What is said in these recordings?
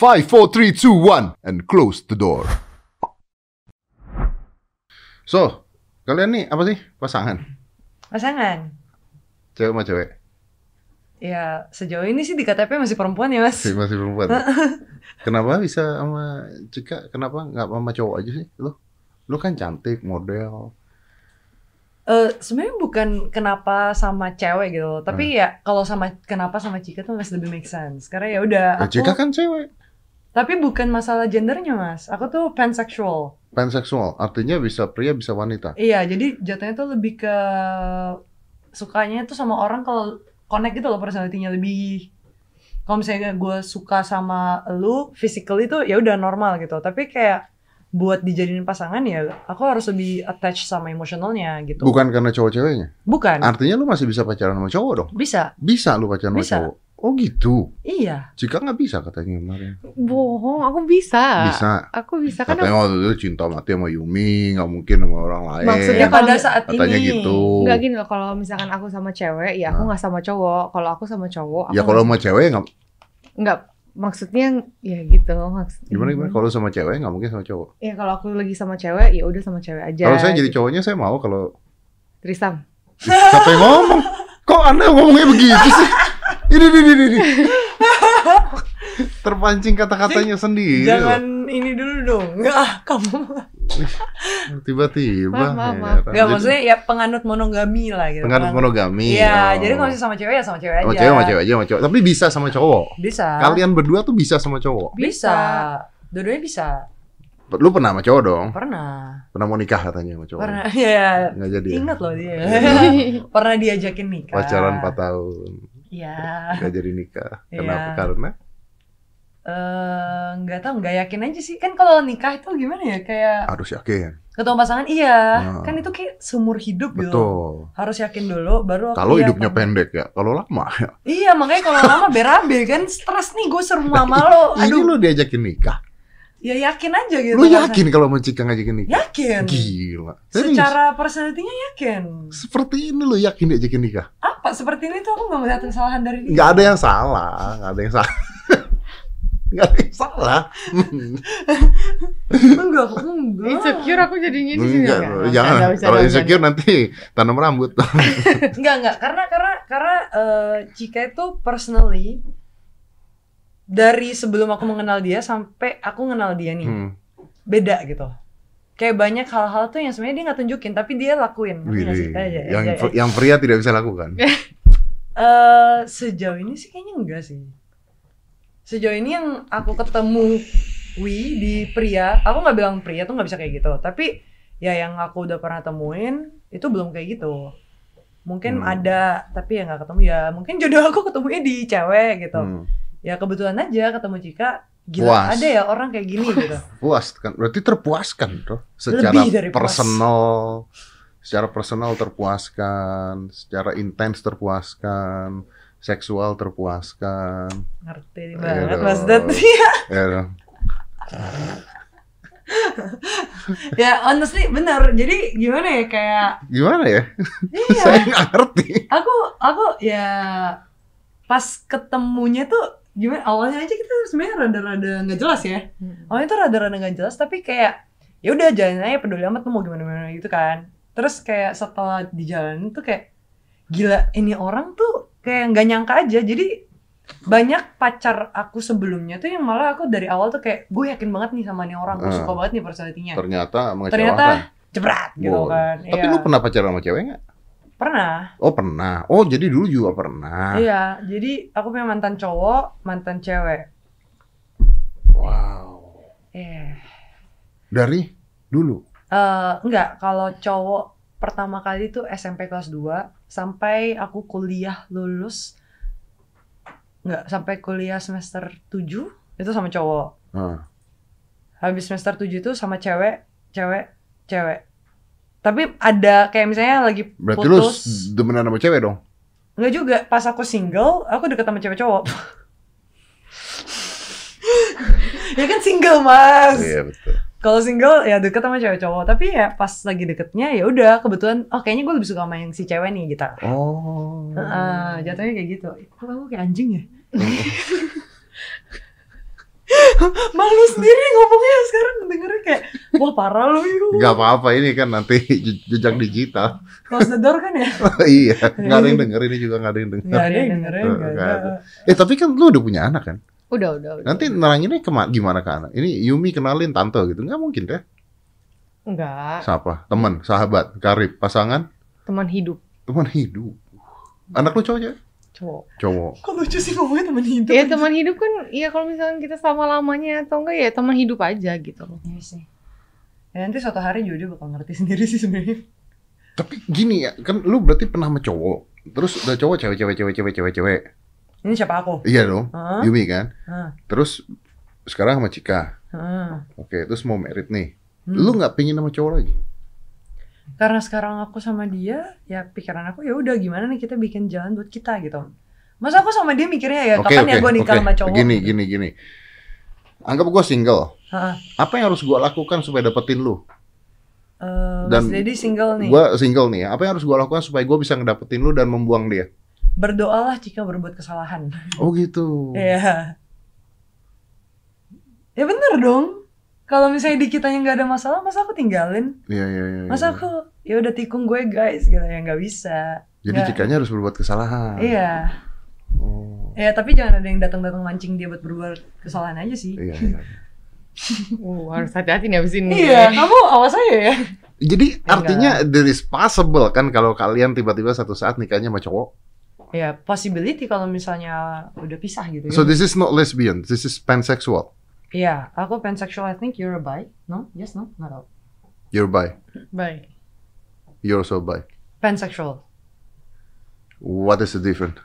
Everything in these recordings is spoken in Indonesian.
Five, four, three, two, one, and close the door. So, kalian nih apa sih pasangan? Pasangan. Cewek sama cewek? Ya, sejauh ini sih di KTP masih perempuan ya, Mas. Masih, masih perempuan. Kenapa bisa sama Cika? Kenapa nggak sama cowok aja sih? Lo, lo kan cantik, model. Eh, sebenarnya bukan kenapa sama cewek gitu, Hmm. tapi ya kalau sama kenapa sama Cika tuh masih lebih make sense. Karena ya udah Ya, aku Cika kan cewek. Tapi bukan masalah gendernya, Mas. Aku tuh pansexual. Panseksual, artinya bisa pria bisa wanita. Iya, jadi jatuhnya tuh lebih ke sukanya tuh sama orang kalau connect gitu loh personality-nya lebih kalau misalnya gue suka sama lu physically tuh ya udah normal gitu. Tapi kayak buat dijadiin pasangan ya aku harus lebih attach sama emosionalnya gitu. Bukan karena cowok ceweknya. Bukan. Artinya lu masih bisa pacaran sama cowok dong. Bisa. Bisa lu pacaran sama Bisa. cowok. Oh gitu. Iya. Cika nggak bisa katanya kemarin. Bohong, aku bisa. Bisa. Aku bisa kan Katanya waktu itu cinta mati sama Yumi, nggak mungkin sama orang lain. Maksudnya Ya pada saat Katanya ini. gitu. Enggak gini loh, kalau misalkan aku sama cewek, ya aku Nah. nggak sama cowok. Kalau aku sama cowok, aku Ya kalau sama cewek nggak nggak maksudnya ya gitu maksud gimana gimana? Kalau sama cewek nggak mungkin sama cowok. ya kalau aku lagi sama cewek ya udah sama cewek aja Kalau saya jadi cowoknya saya mau kalau Trisam siapa yang ngomong? Kok anda ngomongnya begitu sih? Ini ini ini. ini. Terpancing kata-katanya sendiri. Jangan ini dulu dong. Enggak, ah, kamu. Tiba-tiba. Maaf, Jadi, maksudnya ya penganut monogami lah gitu. penganut monogami. Iya, Oh. jadi kalau sama cewek ya sama cewek aja. sama cewek sama cewek aja sama cowok. Tapi bisa sama cowok. Bisa. Kalian berdua tuh bisa sama cowok. bisa. Dua-duanya bisa. Lu pernah sama cowok dong? Pernah. Pernah mau nikah katanya sama cowok. Pernah. Ya. Nggak jadi. ya? Ingat loh dia. Iya. Pernah diajakin nikah. Pacaran 4 tahun. Iya. Nggak jadi nikah. Iya. Kenapa? Karena Eh, nggak tahu, nggak yakin aja sih. Kan kalau nikah itu gimana ya? Kayak harus yakin. ketemu pasangan iya. Nah. Kan itu kayak seumur hidup gitu. Betul. Harus yakin dulu baru Kalau hidupnya apa pendek ya. Kalau lama ya. Iya, makanya kalau lama berabe kan stres nih gue seru sama lo. Ini Aduh, lu diajakin nikah. Ya yakin aja gitu. Lu kan. yakin kalau sama Cika ngajakin nikah? Yakin. Gila. Serius? Secara personality-nya yakin. Seperti ini lu yakin diajakin nikah? Apa seperti ini tuh aku nggak melihat kesalahan dari dia. Nggak ada yang salah. Nggak ada yang salah. Nggak ada yang salah. Enggak, kok enggak. insecure aku jadinya di sini Enggak, Nggak, jangan. Kalau insecure nanti tanam rambut. Enggak, enggak. Karena karena karena eh, Cika itu personally dari sebelum aku mengenal dia sampai aku kenal dia nih Hmm. beda gitu. Kayak banyak hal-hal tuh yang sebenarnya dia nggak tunjukin tapi dia lakuin. Ngerti nggak sih? Widih. Kayak- yang kayak- yang pria tidak bisa lakukan. Eh, sejauh ini sih kayaknya enggak sih. Sejauh ini yang aku ketemu Wi di pria, aku nggak bilang pria tuh nggak bisa kayak gitu. Tapi ya yang aku udah pernah temuin itu belum kayak gitu. Mungkin Hmm. ada, tapi ya nggak ketemu ya. Mungkin jodoh aku ketemunya di cewek gitu. Hmm. Ya kebetulan aja ketemu Cika. Gila Puas. ada ya orang kayak gini gitu. Puas kan? Berarti terpuaskan, tuh. Secara dari puas. personal, secara personal terpuaskan, secara intens terpuaskan, seksual terpuaskan. Ngerti Iya banget. Mas Dan. Ya ya honestly bener. Jadi gimana ya kayak Gimana ya? iya. Saya nggak ngerti. aku aku ya pas ketemunya tuh gimana awalnya aja kita sebenarnya rada-rada nggak jelas ya Hmm. awalnya tuh rada-rada nggak jelas tapi kayak ya udah jalan aja peduli amat tuh mau gimana gimana gitu kan terus kayak setelah di jalan tuh kayak gila ini orang tuh kayak nggak nyangka aja jadi banyak pacar aku sebelumnya tuh yang malah aku dari awal tuh kayak gue yakin banget nih sama nih orang gue Ah. suka banget nih personality-nya Ternyata mengecewakan. ternyata jebrat gitu kan Tapi Iya. lu pernah pacaran sama cewek nggak? Pernah Oh pernah. Oh jadi dulu juga pernah. Iya, jadi aku punya mantan cowok, mantan cewek. Wow. Eh, Dari dulu. eh, enggak, kalau cowok pertama kali itu SMP kelas 2 sampai aku kuliah lulus enggak sampai kuliah semester 7 itu sama cowok. Ah. Habis semester 7 itu sama cewek, cewek, cewek. Tapi ada kayak misalnya lagi Berarti lu putus. demenan sama cewek dong? Enggak juga, pas aku single, aku deket sama cewek cowok. ya kan single, Mas. Iya betul. Kalau single ya deket sama cewek cowok, tapi ya pas lagi deketnya ya udah kebetulan oh kayaknya gue lebih suka sama yang si cewek nih gitu. Oh. Heeh, jatuhnya kayak gitu. Kok aku kayak anjing ya? Malu sendiri ngomongnya sekarang dengernya kayak wah parah lu yuk. Gak apa-apa ini kan nanti je- jejak digital. Close the door kan ya? iya, nggak ada yang denger ini juga nggak ada yang denger. Nggak ada yang Nggak nggak ada. ada. Eh tapi kan lu udah punya anak kan? Udah, udah, udah. Nanti neranginnya kema- gimana ke anak? Ini Yumi kenalin tante gitu? Nggak mungkin deh. Enggak, Siapa? Teman, sahabat, karib, pasangan, teman hidup teman hidup. Anak lu cowok cewek? Cowok. Cowok. Kok lucu sih ngomongnya temen hidup? Ya teman hidup kan, ya kalau misalnya kita selama lamanya atau enggak ya teman hidup aja gitu loh. Iya sih. Ya nanti suatu hari juga dia bakal ngerti sendiri sih sebenarnya. Tapi gini ya, kan lu berarti pernah sama cowok. Terus udah cowok cewek cewek cewek cewek cewek cewek. Ini siapa aku? Iya dong. Yumi kan? Terus sekarang sama Cika. Oke, terus mau merit nih. Hmm. Lu nggak pingin sama cowok lagi? Karena sekarang aku sama dia, ya pikiran aku ya udah gimana nih kita bikin jalan buat kita gitu. Masa aku sama dia mikirnya ya Oke, kapan ya oke, gue nikah oke. sama cowok? Gini, gini, gini. Anggap gue single. Hah? Apa yang harus gue lakukan supaya dapetin lu? Eh, Dan Dedi single nih. Gue single nih. ya. Apa yang harus gue lakukan supaya gue bisa ngedapetin lu dan membuang dia? Berdoalah jika berbuat kesalahan. Oh gitu. Iya. Ya bener dong. Kalau misalnya di kitanya nggak ada masalah, masa aku tinggalin? Iya, iya, iya. Masa iya. aku ya udah tikung gue guys gitu ya nggak bisa. Jadi. Cikanya harus berbuat kesalahan. Iya. Oh. Ya tapi jangan ada yang datang-datang mancing dia buat berbuat kesalahan aja sih. Iya, iya. Uh, harus hati-hati nih abis ini. Iya, kamu awas aja ya. Jadi Enggak. artinya there is possible kan kalau kalian tiba-tiba satu saat nikahnya sama cowok. Ya possibility kalau misalnya udah pisah gitu ya. So this is not lesbian, this is pansexual. Iya, aku pansexual. I think you're a bi. No? Yes, no? Nggak tahu. You're bi. Baik. You're also bi. Pansexual. What is the difference?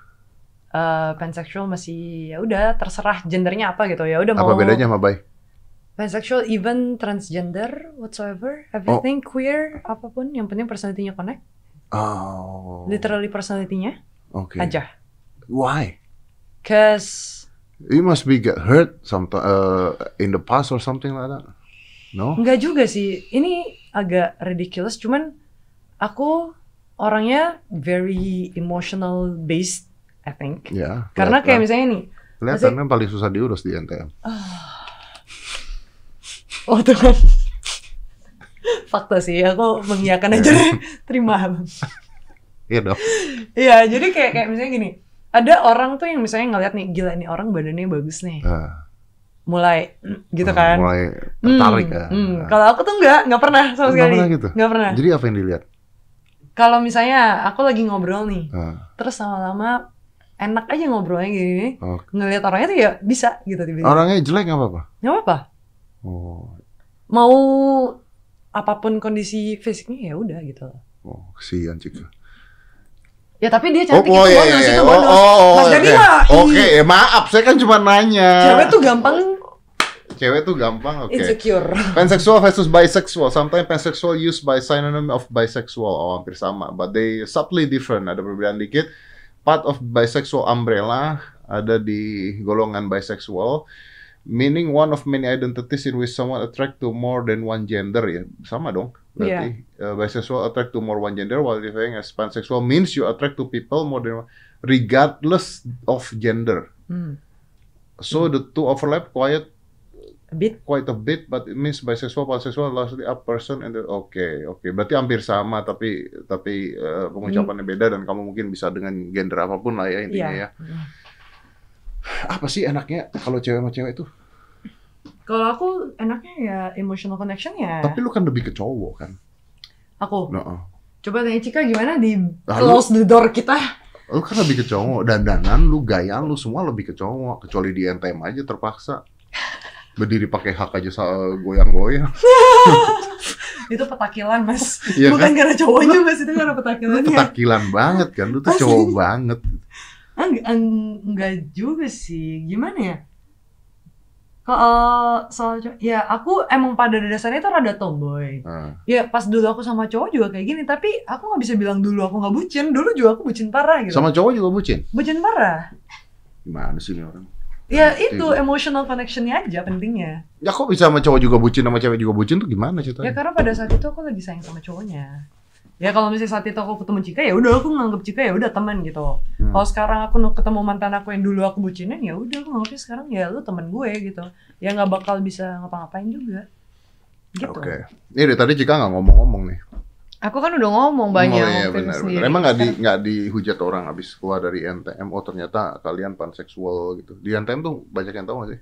Eh, pansexual masih ya udah terserah gendernya apa gitu ya udah mau Apa bedanya sama bi? pansexual even transgender whatsoever everything queer apa pun yang penting personality-nya connect Oh. literally personality-nya Oke. aja Why? cause You must be get hurt sometime uh, in the past or something like that. No? Enggak juga sih. Ini agak ridiculous. Cuman aku orangnya very emotional based, I think. Ya. Karena kayak misalnya nih, kelihatan kan paling susah diurus di NTM. oh Tuhan. Fakta sih, aku mengiyakan aja deh. Terima. Iya dong. Iya, jadi kayak kayak misalnya gini. Ada orang tuh yang misalnya ngeliat nih, gila nih orang badannya bagus nih. Ah, Mulai mm, gitu kan. Mulai Hmm, tertarik ya. hmm. Kalau aku tuh enggak, enggak pernah sama Nggak sekali. pernah gitu? Nggak pernah. Jadi apa yang dilihat? Kalau misalnya aku lagi ngobrol nih, Ah, terus lama-lama enak aja ngobrolnya gini oh. ngelihat orangnya tuh ya bisa gitu tiba-tiba Orangnya jelek nggak apa-apa. nggak apa-apa Oh, mau apa pun kondisi fisiknya ya udah gitu oh, kesian Cika. Ya tapi dia cantik oh, itu iya, bonus iya, itu iya. bonus Oh, oh, Mas oke. Dedi mah Oke, ih, ya maaf, saya kan cuma nanya. cewek tuh gampang Cewek tuh gampang, oke. insecure Pansexual versus bisexual. Sometimes pansexual used by synonym of bisexual. Oh, hampir sama. But they subtly different. Ada perbedaan dikit. Part of bisexual umbrella ada di golongan bisexual. Meaning one of many identities in which someone attract to more than one gender ya. Sama dong. Berarti uh, bisexual attract to more one gender while referring as pansexual means you attract to people more than one regardless of gender. hmm. So the two overlap quite a bit quite a bit, but it means bisexual, pansexual, largely a person and oke oke berarti hampir sama tapi tapi eh, pengucapannya beda dan kamu mungkin bisa dengan gender apa pun lah ya intinya iya ya. Apa sih enaknya kalau cewek sama cewek itu? Kalau aku enaknya ya emotional connection ya Tapi lu kan lebih ke cowok kan. aku Nah, coba tanya Cika gimana di Ah, close the door kita lu kan lebih ke cowok dandanan lu gayaan lu semua lebih ke cowok kecuali di NTM aja terpaksa berdiri pakai hak aja goyang-goyang. itu petakilan mas Iya bukan kan? karena cowoknya mas itu karena Lu petakilannya petakilan banget kan, lu tuh Asli. cowok banget. Enggak, enggak juga sih. Gimana ya? Kalau soal cowok, ya aku emang pada dasarnya itu rada tomboy. Nah, Ya pas dulu aku sama cowok juga kayak gini, tapi aku nggak bisa bilang dulu aku nggak bucin. Dulu juga aku bucin parah gitu. sama cowok juga bucin. Bucin parah. Gimana sih ini orang? Ya Ngerti itu gue. emotional connectionnya aja pentingnya. Ya kok bisa sama cowok juga bucin sama cewek juga bucin tuh gimana Ya ceritanya? karena pada saat itu aku lagi sayang sama cowoknya. Ya kalau misalnya saat itu aku ketemu Cika ya udah aku nganggep Cika ya udah teman gitu. Hmm. Kalau sekarang aku ketemu mantan aku yang dulu aku bucinin ya udah aku nganggepnya sekarang ya lu teman gue gitu. ya nggak bakal bisa ngapa-ngapain juga gitu Oke. Ini dari tadi Jika nggak ngomong-ngomong nih. Aku kan udah ngomong banyak Oh iya benar, sendiri. benar. Emang nggak di nggak dihujat orang habis keluar dari NTM. Oh ternyata kalian panseksual gitu. Di NTM tuh banyak yang tahu nggak sih?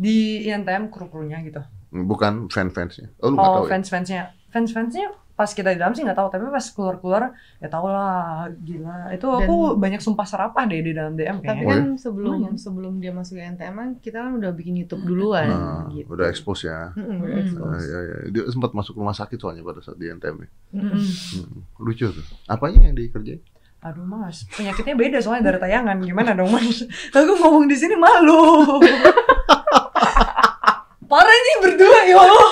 di INTM kru-krunya gitu Bukan fan-fansnya. Oh lu oh tahu ya? fans-fansnya fans-fansnya pas kita di dalam sih nggak tahu tapi pas keluar-keluar ya tau lah gila itu aku banyak sumpah serapah deh di dalam DM Tapi kayaknya kan sebelum Lumayan. sebelum dia masuk ke NTM kan kita kan udah bikin YouTube duluan Nah, gitu. udah expose ya. Mm-mm, udah expose. Iya, iya. Dia sempat masuk rumah sakit soalnya pada saat di NTM. ya. Mm-mm. Hmm, Lucu tuh. Apanya yang dikerjain? Aduh mas, penyakitnya beda soalnya dari tayangan. Gimana dong mas? Aku ngomong di sini malu. Parah nih berdua ya Allah.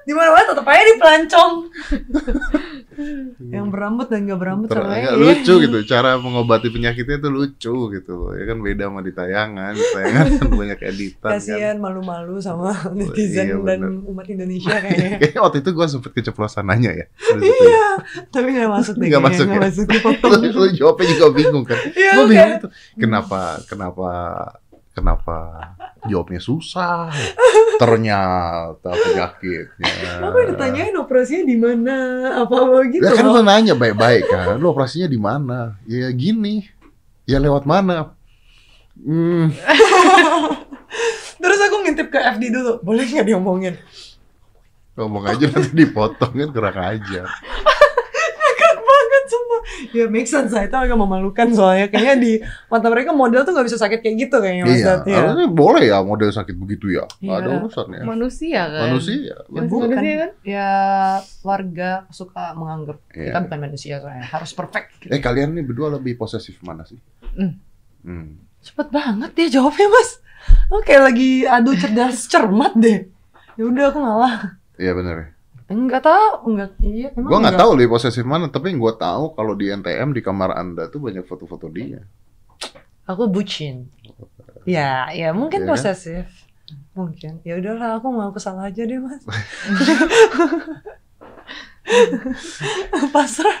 Di mana mana tetap aja dipelancong. Yang berambut dan gak berambut Ter- sama aja. lucu gitu cara mengobati penyakitnya tuh lucu gitu loh ya kan beda sama di tayangan Di tayangan kan banyak editan kan Kasihan malu-malu sama iya, netizen dan bener. umat Indonesia kayaknya. kayaknya waktu itu gue sempet keceplosan nanya ya gitu ya. Iya, tapi gak masuk deh. Nggak kayaknya, masuk nggak ya? masuk. lu, lu jawabnya juga bingung kan Iya, gue bingung tuh kenapa kenapa kenapa jawabnya susah ternyata penyakitnya Aku ditanyain operasinya di mana, apa-apa gitu. ya kan lu nanya baik-baik kan lu operasinya di mana ya gini ya lewat mana hmm Terus aku ngintip ke FD dulu, boleh nggak diomongin? ngomong aja nanti dipotong kan kurang aja. Ya make sense lah, itu agak memalukan soalnya kayaknya di mata mereka model tuh nggak bisa sakit kayak gitu kayaknya Mas iya ya. harusnya boleh ya model sakit begitu ya nggak ada Iya. urusan ya Manusia kan. manusia Ya, bukan. manusia kan? Ya warga suka menganggap Iya. kita bukan manusia soalnya harus perfect. Gitu. eh kalian nih berdua lebih posesif mana sih Hmm. hmm. Cepet banget dia jawabnya mas. Oke lagi adu cerdas cermat deh. Ya udah aku ngalah. iya bener ya Enggak tahu, enggak iya emang Gua nggak enggak. tahu lebih posesif mana, tapi yang gua tahu kalau di NTM di kamar anda tuh banyak foto-foto dia. Aku bucin. Ya, ya mungkin Iya kan? posesif. Mungkin. Ya udahlah, aku mau salah aja deh, Mas. Pasrah.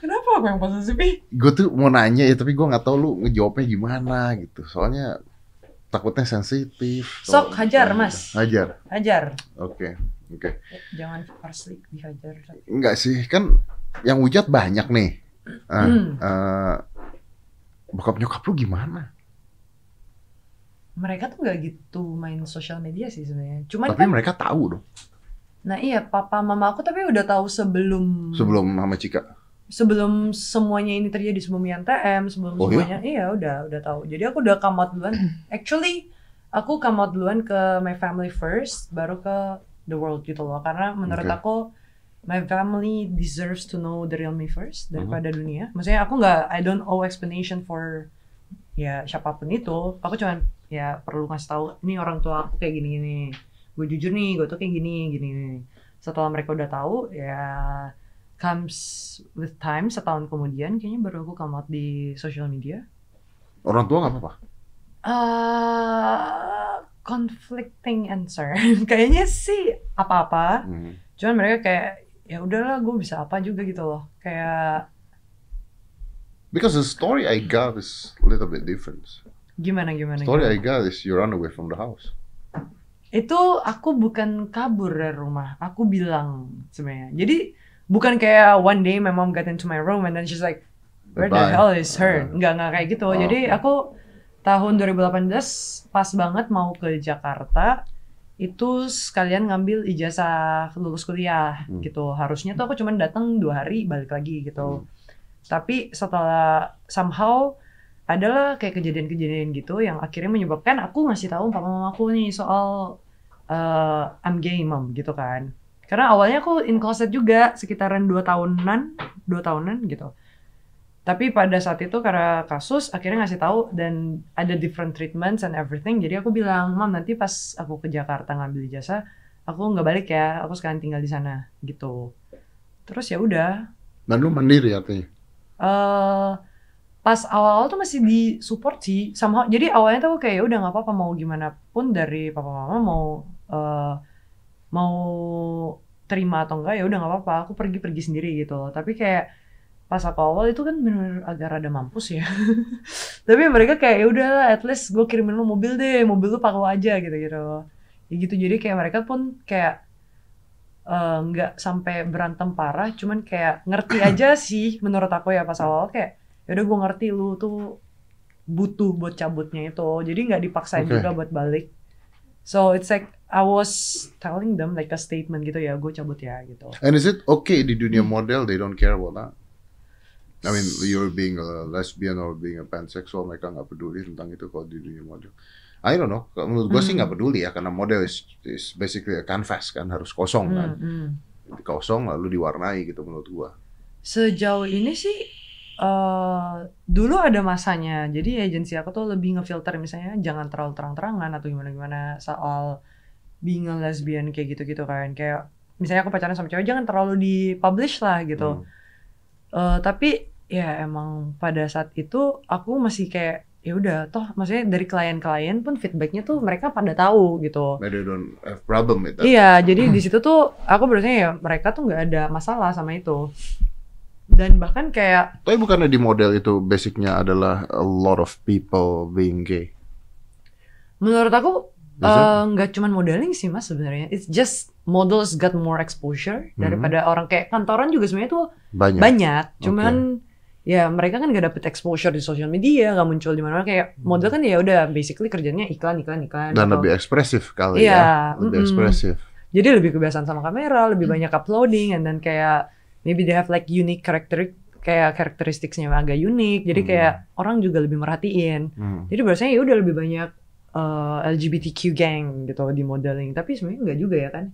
Kenapa aku yang posesif? Gue tuh mau nanya ya, tapi gua nggak tahu lu ngejawabnya gimana gitu. Soalnya takutnya sensitif. Sok, hajar, Mas. Hajar. Hajar. Oke, oke. Jangan asli dihajar. Enggak sih, kan yang hujat banyak nih. Ah, Hmm. eh, bokap nyokap lu gimana? Mereka tuh nggak gitu main sosial media sih sebenarnya. Cuman Tapi kan, mereka tahu dong nah iya papa mama aku tapi udah tahu sebelum sebelum sama Cika. sebelum semuanya ini terjadi sebelum YNTM sebelum Oh, iya? semuanya iya udah udah tahu jadi aku udah come out duluan actually aku come out duluan ke my family first baru ke the world gitu loh karena menurut Oke. aku my family deserves to know the real me first daripada dunia maksudnya aku nggak I don't owe explanation for ya siapa pun itu aku cuman ya perlu ngasih tahu ini orang tua aku kayak gini gini gue jujur nih gue tuh kayak gini gini, gini. setelah mereka udah tahu ya comes with time setahun kemudian kayaknya baru aku come out di social media Orang tua nggak apa-apa. uh, conflicting answer kayaknya sih apa-apa Hmm. cuman mereka kayak ya udahlah gue bisa apa juga gitu loh kayak Because the story I got is a little bit different. gimana gimana, story gimana. I got is you run away from the house. itu aku bukan kabur dari rumah aku bilang sebenarnya jadi bukan kayak one day my mom got into my room and then she's like where the Bye. hell is her Uh. nggak nggak kayak gitu Oh, jadi aku tahun 2018 pas banget mau ke Jakarta itu sekalian ngambil ijazah lulus kuliah Hmm. gitu harusnya tuh aku cuman datang dua hari balik lagi gitu Hmm. tapi setelah somehow adalah kayak kejadian-kejadian gitu yang akhirnya menyebabkan aku ngasih tahu papa mama aku nih soal uh, I'm gay mom gitu kan karena awalnya aku in closet juga sekitaran dua tahunan dua tahunan gitu tapi pada saat itu karena kasus akhirnya ngasih tahu dan ada different treatments and everything. Jadi aku bilang mam nanti pas aku ke Jakarta ngambil ijazah aku nggak balik ya aku sekarang tinggal di sana gitu. Terus ya udah. Dan lu mandiri artinya. eh pas awal-awal tuh masih di support sih. Somehow jadi awalnya tuh aku kayak "Ya udah nggak apa-apa mau gimana pun dari papa mama mau eh, mau terima atau enggak ya udah nggak apa-apa aku pergi pergi sendiri gitu. Tapi kayak pas aku awal itu kan bener agak rada mampus ya. Tapi mereka kayak ya udahlah, at least gue kirimin lu mobil deh, mobil lu pakai aja gitu gitu. Ya gitu jadi kayak mereka pun kayak eh, nggak sampai berantem parah, cuman kayak ngerti aja sih menurut aku ya pas awal kayak ya udah gue ngerti lu tuh butuh buat cabutnya itu, jadi nggak dipaksain Oke. juga buat balik. So it's like I was telling them like a statement gitu ya, gue cabut ya gitu. And is it okay di dunia model they don't care about that? I mean, you're being a lesbian or being a pansexual, mereka nggak peduli tentang itu kalau di dunia model. I don't know. Menurut gue sih Hmm. nggak peduli ya, karena model is, is basically a canvas kan, harus kosong kan. Hmm, hmm. Kosong lalu diwarnai gitu menurut gua. Sejauh ini sih eh dulu ada masanya. Jadi agensi aku tuh lebih ngefilter misalnya jangan terlalu terang-terangan atau gimana-gimana soal being a lesbian kayak gitu-gitu kan. Kayak misalnya aku pacaran sama cewek jangan terlalu di-publish lah gitu. Hmm. Eh, tapi ya emang pada saat itu aku masih kayak ya udah toh maksudnya dari klien-klien pun feedbacknya tuh mereka pada tahu gitu. They don't have problem with that. Iya, jadi di situ tuh aku berarti ya mereka tuh nggak ada masalah sama itu. Dan bahkan kayak Tapi bukannya di model itu basicnya adalah a lot of people being gay. menurut aku Eh, nggak cuman modeling sih mas sebenarnya. It's just models got more exposure Hmm. daripada orang kayak kantoran juga sebenarnya tuh Banyak. banyak. Cuman ya mereka kan gak dapet exposure di sosial media, nggak muncul di mana-mana kayak model kan ya udah basically kerjanya iklan iklan iklan. Dan atau- lebih ekspresif kali Iya, ya. Lebih mm-mm. ekspresif. Jadi lebih kebiasaan sama kamera, lebih banyak uploading, and then kayak maybe they have like unique character kayak karakteristiknya agak unik. Jadi Hmm. kayak orang juga lebih merhatiin. Hmm. Jadi biasanya ya udah lebih banyak uh, LGBTQ gang gitu di modeling. Tapi sebenarnya enggak juga ya kan.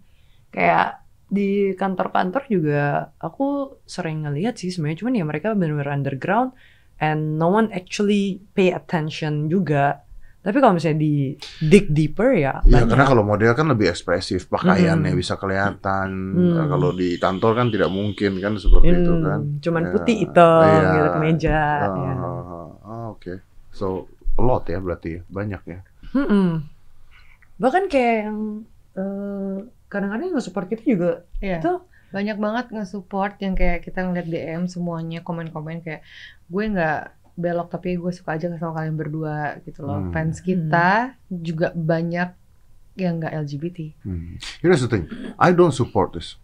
Kayak di kantor-kantor juga aku sering ngelihat sih sebenarnya cuman ya mereka benar-benar underground and no one actually pay attention juga. Tapi kalau misalnya di dig deeper ya Iya, karena kalau model kan lebih ekspresif, pakaiannya Mm-mm. bisa kelihatan. Hmm. Nah, Kalau di kantor kan tidak mungkin kan seperti itu Hmm, kan. Cuman Ya, putih hitam iya. gitu kemeja. Ah, ya. ah, ah, Oke, so a lot ya berarti ya, banyak ya. Mm-mm. Bahkan kayak yang eh, kadang-kadang yang nge-support kita juga Iya. Tuh. Banyak banget nge-support yang kayak kita ngeliat DM semuanya komen-komen kayak gue nggak belok tapi gue suka aja sama kalian berdua gitu loh. Hmm. Fans kita juga banyak yang nggak LGBT. Hmm. Here's the thing, I don't support this.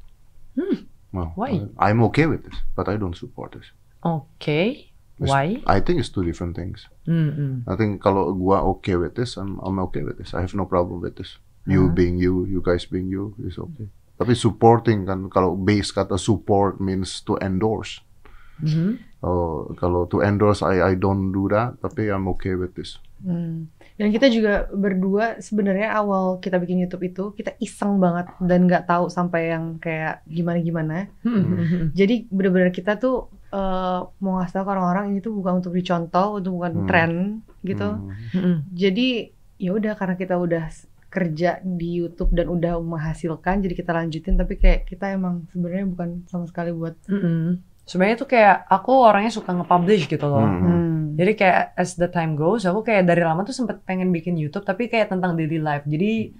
Hmm. Well, Why? I- I'm okay with this, but I don't support this. Oke. It's- Why? I think it's two different things. Mm-mm. I think kalau gua okay with this, I'm I'm okay with this. I have no problem with this. You Huh? being you, you guys being you is okay. Tapi supporting kan kalau base kata support means to endorse. Mhm. Oh, kalau to endorse I I don't do that, tapi I'm okay with this. Hmm. Dan kita juga berdua sebenarnya awal kita bikin YouTube itu kita iseng banget dan nggak tahu sampai yang kayak gimana-gimana. Mhm. Jadi bener-bener kita tuh eh, mau ngasih tahu ke orang-orang ini tuh bukan untuk dicontoh, untuk bukan Hmm. tren gitu. Hmm. Mhm. Jadi ya udah karena kita udah kerja di YouTube dan udah menghasilkan, jadi kita lanjutin. Tapi kayak kita emang sebenarnya bukan sama sekali buat. Mm-mm. Sebenarnya tuh kayak aku orangnya suka nge-publish gitu loh. Hmm. Hmm. Jadi kayak as the time goes, aku kayak dari lama tuh sempet pengen bikin YouTube, tapi kayak tentang daily life. Jadi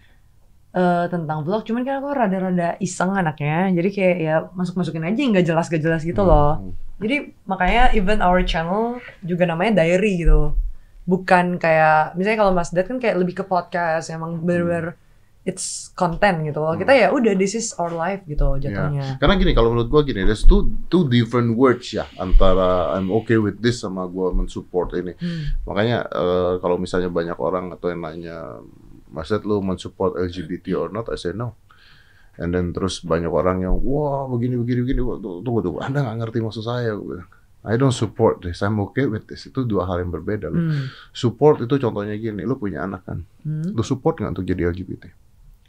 eh, tentang vlog, cuman kan aku rada-rada iseng anaknya. Jadi kayak ya masuk-masukin aja yang gak jelas gak jelas gitu loh. Hmm. Jadi makanya even our channel juga namanya diary gitu. Bukan kayak misalnya kalau Mas Dad kan kayak lebih ke podcast, emang bener-bener it's content gitu. Kalau Hmm. kita ya udah this is our life gitu jatuhnya. Karena gini, kalau menurut gua gini, there's two two different words ya antara I'm okay with this sama gua mensupport ini. Hmm. Makanya eh, kalau misalnya banyak orang atau yang nanya, Mas Ed lu mensupport LGBT or not? I say no. And then terus banyak orang yang, wah begini begini begini. Tunggu tunggu. Anda nggak ngerti maksud saya. I don't support this. I'm okay with this. Itu dua hal yang berbeda. loh. Hmm. Support itu contohnya gini, lu punya anak kan, Hmm. lu support nggak untuk jadi LGBT?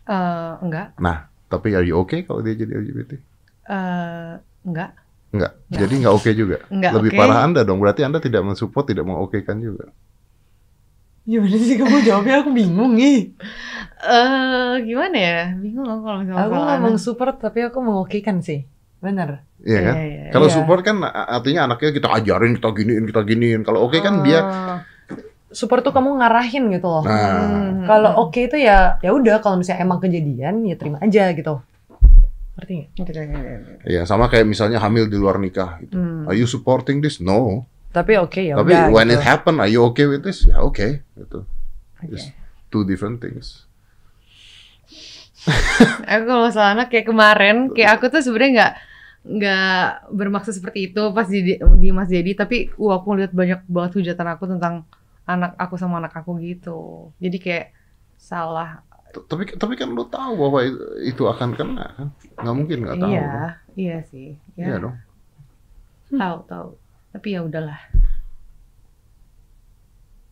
Eh, enggak, Nah, tapi are you okay kalau dia jadi LGBT? Eh, enggak, Enggak. Nggak. Jadi nggak oke juga. enggak. Lebih oke. parah Anda dong. Berarti Anda tidak mensupport, tidak mengokekan juga. Gimana sih kamu jawabnya? Aku bingung nih. Eh, gimana ya? Bingung aku kalau misalnya Aku ngomong support tapi aku mengokekan sih. Bener. Iya kan? Iya, iya, Kalau Iya. support kan artinya anaknya kita ajarin, kita giniin, kita giniin. Kalau oke kan dia Oh. Support tuh kamu ngarahin gitu loh. nah Hmm. Kalau oke itu ya ya udah kalau misalnya emang kejadian ya terima aja gitu. Ngerti nggak? Iya, sama kayak misalnya hamil di luar nikah gitu. Hmm. Are you supporting this? No. Tapi oke ya Tapi udah when gitu. it happen, are you okay with this? Ya oke, gitu. Oke. It's two different things. Aku kalau masalah anak kayak kemarin, kayak aku tuh sebenarnya nggak nggak bermaksud seperti itu pas di, di Mas Dedi, tapi wah aku lihat banyak banget hujatan aku tentang anak aku sama anak aku gitu. Jadi kayak salah. Tapi tapi kan lu tahu bahwa itu, itu akan kena kan? Nggak mungkin nggak tahu. iya, iya sih. Iya Ya, dong. tahu tahu. Tapi ya udahlah.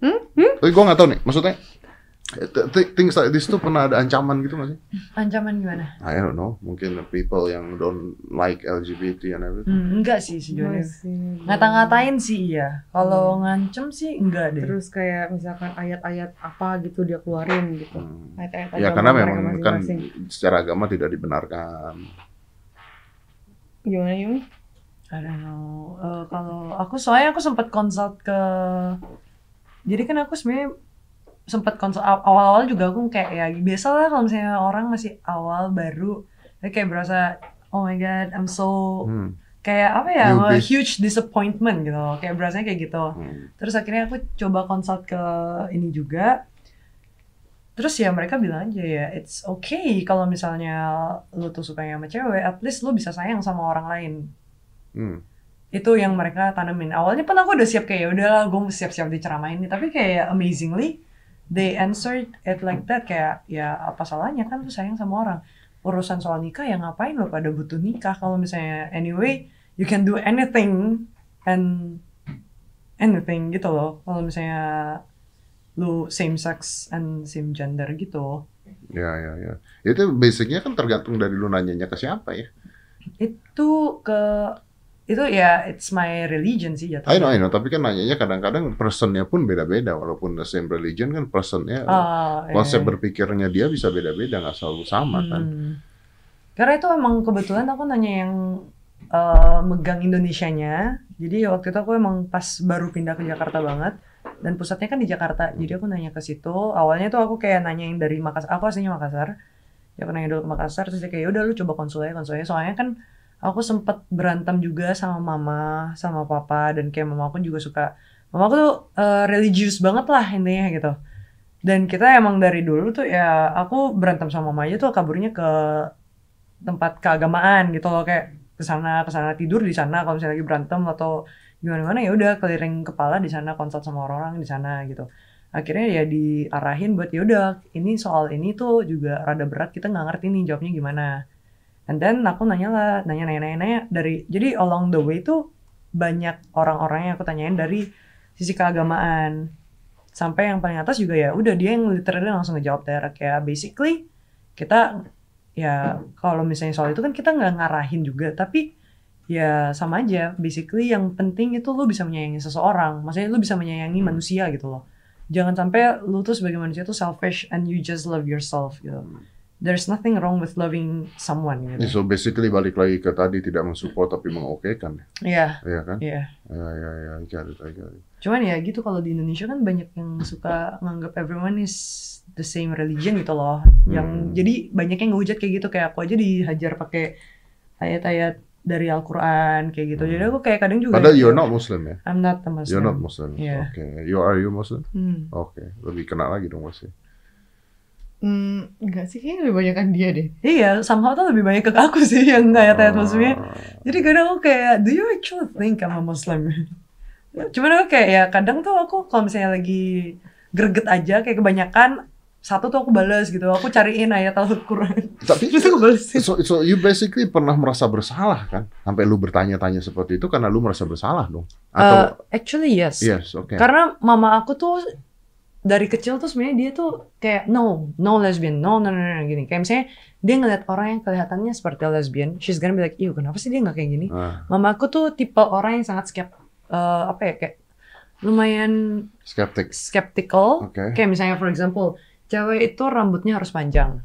Tapi gue nggak tahu nih, maksudnya th- things like this tuh pernah ada ancaman gitu nggak sih? Ancaman gimana? I don't know, mungkin people yang don't like LGBT and everything. Hmm, enggak sih. Masih. Ngata-ngatain sih iya. Kalau ngancem sih enggak deh. Terus kayak misalkan ayat-ayat apa gitu dia keluarin gitu. Hmm. Ayat-ayat Ya karena memang kan masing-masing. secara agama tidak dibenarkan. Gimana Yumi? I don't know. Eh, kalau aku soalnya aku sempat consult ke jadi kan aku sebenarnya sempat consult aw- awal-awal juga aku kayak ya biasa lah kalau misalnya orang masih awal baru kayak berasa oh my god I'm so Hmm. kayak apa ya a huge disappointment gitu kayak berasanya kayak gitu Hmm. terus akhirnya aku coba consult ke ini juga terus ya mereka bilang aja ya it's okay kalau misalnya lu tuh suka sama cewek at least lu bisa sayang sama orang lain Hmm. itu yang mereka tanemin. Awalnya pun aku udah siap kayak ya udahlah gue siap-siap diceramain nih. Tapi kayak amazingly they answered it like that kayak ya apa salahnya? Kan lu sayang sama orang. Urusan soal nikah ya ngapain lo pada butuh nikah? Kalau misalnya anyway you can do anything and anything gitu loh. Kalau misalnya lu same sex and same gender gitu. Ya ya ya. Itu basicnya kan tergantung dari lu nanyanya ke siapa ya. itu ke itu ya it's my religion sih jatuhnya I know, I know. Tapi kan nanyanya kadang-kadang personnya pun beda-beda. Walaupun the same religion kan personnya, konsep iya. berpikirnya dia bisa beda-beda, nggak selalu sama kan. Hmm. Karena itu emang kebetulan aku nanya yang eh, megang Indonesianya. Jadi waktu itu aku emang pas baru pindah ke Jakarta banget dan pusatnya kan di Jakarta. Jadi aku nanya ke situ. Awalnya tuh aku kayak nanya yang dari Makassar. Aku aslinya Makassar. Ya aku nanya dulu ke Makassar terus dia kayak "Ya udah lu coba konsul aja konsul aja. Soalnya kan aku sempet berantem juga sama mama, sama papa dan kayak mama aku juga suka mama aku tuh eh, religius banget lah intinya gitu. Dan kita emang dari dulu tuh ya aku berantem sama mama aja tuh kaburnya ke tempat keagamaan gitu loh kayak ke sana ke sana tidur di sana kalau misalnya lagi berantem atau gimana gimana ya udah keliling kepala di sana konsult sama orang-orang di sana gitu akhirnya ya diarahin buat ya udah ini soal ini tuh juga rada berat kita nggak ngerti nih jawabnya gimana and then aku nanya lah nanya nanya nanya, nanya. Dari jadi along the way tuh banyak orang-orang yang aku tanyain dari sisi keagamaan. Sampai yang paling atas juga ya udah dia yang literally langsung ngejawab direct kayak basically kita ya kalau misalnya soal itu kan kita nggak ngarahin juga tapi ya sama aja. Basically yang penting itu lu bisa menyayangi seseorang. Maksudnya lu bisa menyayangi manusia gitu loh. Jangan sampai lu tuh sebagai manusia tuh selfish and you just love yourself gitu there's nothing wrong with loving someone gitu So basically balik lagi ke tadi tidak mensupport tapi mengokekan, iya ya kan? iya Ya ya ya, I got it, I got it. cuman ya gitu kalau di Indonesia kan banyak yang suka nganggap everyone is the same religion gitu loh yang Hmm. jadi banyak yang ngehujat kayak gitu kayak aku aja dihajar pakai ayat-ayat dari Al-Quran kayak gitu jadi aku kayak kadang juga Padahal you're not Muslim ya? I'm not a Muslim You're not Muslim. Yeah. Oke, you are you Muslim? Hmm. Oke, lebih kena lagi dong pasti. Hmm, enggak sih kayaknya lebih banyak kan dia deh. iya somehow tuh lebih banyak ke aku sih yang ayat-ayat Muslimnya Ah. jadi kadang aku kayak do you actually think I'm a Muslim cuman aku kayak ya kadang tuh aku kalau misalnya lagi greget aja kayak kebanyakan satu tuh aku balas gitu aku cariin ayat Al-Quran Tapi terus aku balesin so, so you basically pernah merasa bersalah kan? Sampai lu bertanya-tanya seperti itu karena lu merasa bersalah dong? Atau Uh, actually yes. yes, oke. Karena mama aku tuh dari kecil tuh sebenarnya dia tuh kayak no, no lesbian, no, no, no, no, gini. Kayak misalnya dia ngeliat orang yang kelihatannya seperti lesbian, she's gonna be like, iya kenapa sih dia nggak kayak gini? Ah, Mama aku tuh tipe orang yang sangat skep, eh, apa ya kayak lumayan skeptik. skeptical. Oke. Kayak misalnya for example, cewek itu rambutnya harus panjang,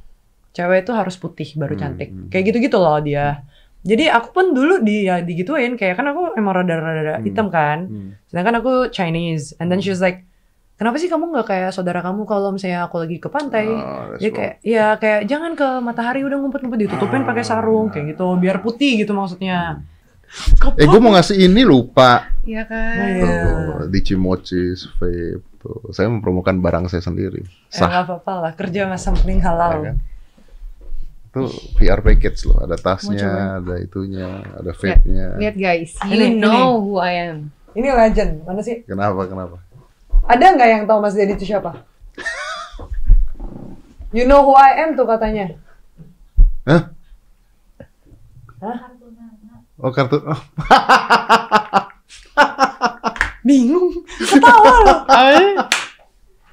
cewek itu harus putih baru Hmm, cantik. hmm. Kayak gitu-gitu loh dia. Jadi aku pun dulu dia digituin kayak kan aku emang rada-rada Hmm. hitam kan. Hmm. Sedangkan aku Chinese and then she was like kenapa sih kamu nggak kayak saudara kamu kalau misalnya aku lagi ke pantai Oh, Ya wrong. kayak ya kayak jangan ke matahari udah ngumpet-ngumpet ditutupin pakai sarung kayak gitu biar putih gitu maksudnya. Eh, gue mau ngasih ini lupa. Iya Nah, kan? Tuh, di Cimochis, vape. Tuh, saya mempromokan barang saya sendiri. Ya Sah. nggak apa-apa lah kerja mas sampling halal. ya kan? Itu VR package loh, ada tasnya, ada itunya, ada vape-nya. Lihat guys, you Ini, know who I am. Ini legend mana sih? Kenapa, kenapa? Ada nggak yang tahu Mas Dedi itu siapa? You know who I am tuh katanya. Hah? Hah? Oh, kartu. Oh, Bingung. Ketawa loh.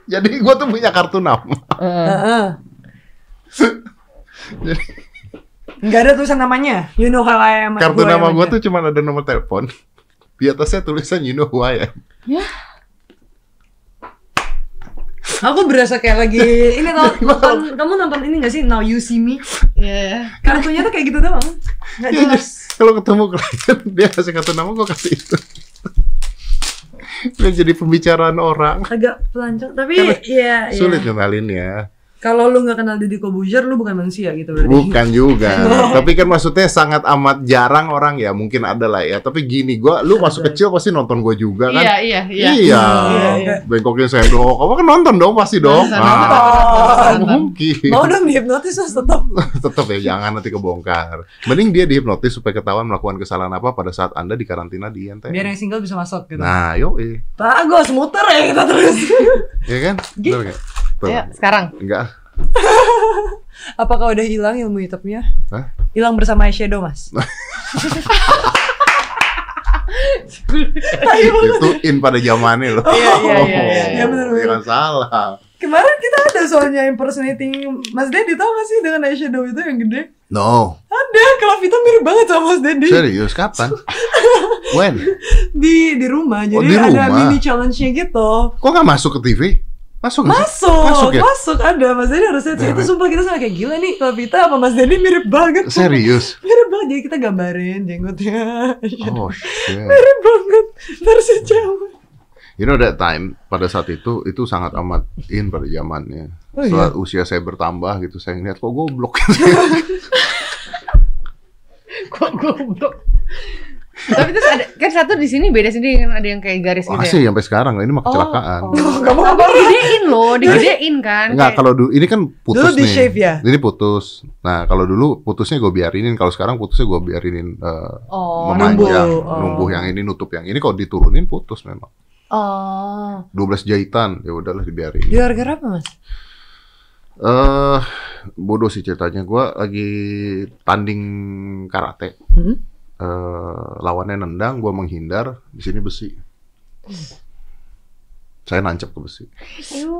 jadi gue tuh punya kartu nama. Heeh. Jadi, Nggak ada tulisan namanya. You know how I am. kartu nama gue tuh cuma ada nomor telepon. Di atasnya tulisan you know who I am. Aku berasa kayak lagi ini tau nonton, kamu nonton ini gak sih Now You See Me? Iya. Kartunya tuh kayak gitu doang. Nggak Iya, jelas. Kalau ketemu klien, dia kasih kartu nama, gue kasih itu. Dia jadi pembicaraan orang. Agak pelancong, tapi Karena iya iya. Sulit ngenalinnya. Kalau lu nggak kenal Deddy Kobuzer, lu bukan manusia gitu berarti. Bukan juga. Tapi kan maksudnya sangat amat jarang orang ya. Mungkin ada lah ya. Tapi gini, gua lu masuk kecil pasti nonton gua juga kan. Iya, iya, iya. Iya. Iya, iya. Bengkokin sendok. Kamu kan nonton dong pasti dong. Nonton, Ah, nonton. mungkin. Mau dong dihipnotis mas tetap. Tetap ya jangan nanti kebongkar. Mending dia dihipnotis supaya ketahuan melakukan kesalahan apa pada saat Anda di karantina di NTM. Biar yang single bisa masuk gitu. Nah, yo eh. Bagus, muter ya kita terus. Ya kan? Tuh. Ayo, sekarang. Enggak. Apakah udah hilang ilmu hitamnya? Hah? Hilang bersama eyeshadow mas. itu in pada zamannya loh. Iya, iya, iya, iya. Iya, bener, bener. Jangan salah. Kemarin kita ada soalnya impersonating Mas Dedi tau gak sih dengan eyeshadow itu yang gede? No. Ada, kalau Vita mirip banget sama Mas Dedi Serius kapan? When? di di rumah. Jadi Oh, di ada rumah? mini challenge-nya gitu. Kok nggak masuk ke TV? Masuk sih? Masuk, Masuk masuk, ya? ada Mas Dedi harusnya itu sumpah kita sama kayak gila nih kalau Vita apa Mas Dedi mirip banget. Serius? Mirip banget jadi kita gambarin jenggotnya. Oh shit. mirip banget versi cewek. You know that time pada saat itu itu sangat amat in pada zamannya. Oh, Setelah usia saya bertambah gitu saya ngeliat kok goblok. Kok goblok. Tapi terus ada kan satu di sini beda sini kan ada yang kayak garis gitu Masih ya. sampai sekarang ini mah kecelakaan. Oh, Kamu Tapi apa? digedein loh, digedein kan. Enggak, Kayak- kalau dulu ini kan putus Dulu di nih. shave ya? Ini putus. Nah, kalau dulu putusnya gue biarinin, kalau sekarang putusnya gue biarinin eh, Oh, memanjang, numbuh. Oh. numbuh yang ini nutup yang ini kalau diturunin putus memang. Oh. 12 jahitan, ya udahlah dibiarin. Di gara-gara apa mas? Eh bodoh sih ceritanya. Gua lagi tanding karate. Hmm? Eh lawannya nendang, gua menghindar, di sini besi. Saya nancep ke besi.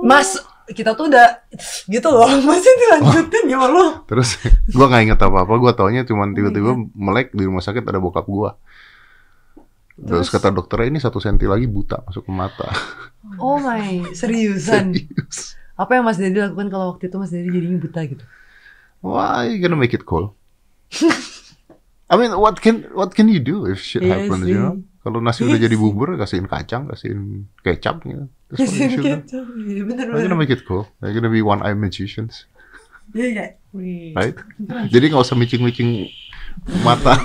Mas, kita tuh udah gitu loh, masih dilanjutin ya Allah. Terus gua nggak inget apa-apa, gua taunya cuman tiba-tiba melek di rumah sakit ada bokap gua. Terus, Terus? kata dokternya ini satu senti lagi buta masuk ke mata. Oh my, seriusan. Serius. Apa yang Mas Dedi lakukan kalau waktu itu Mas Dedi jadinya buta gitu? Why you gonna make it cool? I mean, what can what can you do if shit Iya happens, sih. you know? Kalau nasi udah Iya jadi sih. bubur, kasihin kacang, kasihin kecap gitu. Do? kecap, iya bener You're gonna make it cool. You're gonna be one-eye magicians, Iya kayak, Wih. right? Jadi nggak usah micing-micing mata.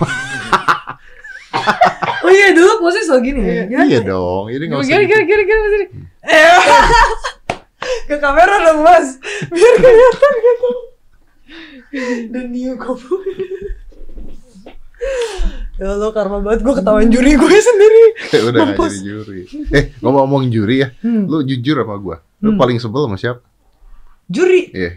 oh iya dulu posisi so gini ya? Gimana? iya dong. Jadi nggak usah. Gimana gimana gimana Mas Dedi? Ke kamera dong mas, biar kelihatan gitu. The new kamu. Ya Allah karma banget gue ketahuan juri gue sendiri. Ya udah nggak Mampus. jadi juri. Eh ngomong-ngomong juri ya, Hmm. lu jujur sama gua. Lu Hmm. paling sebel sama siapa? Juri Iya.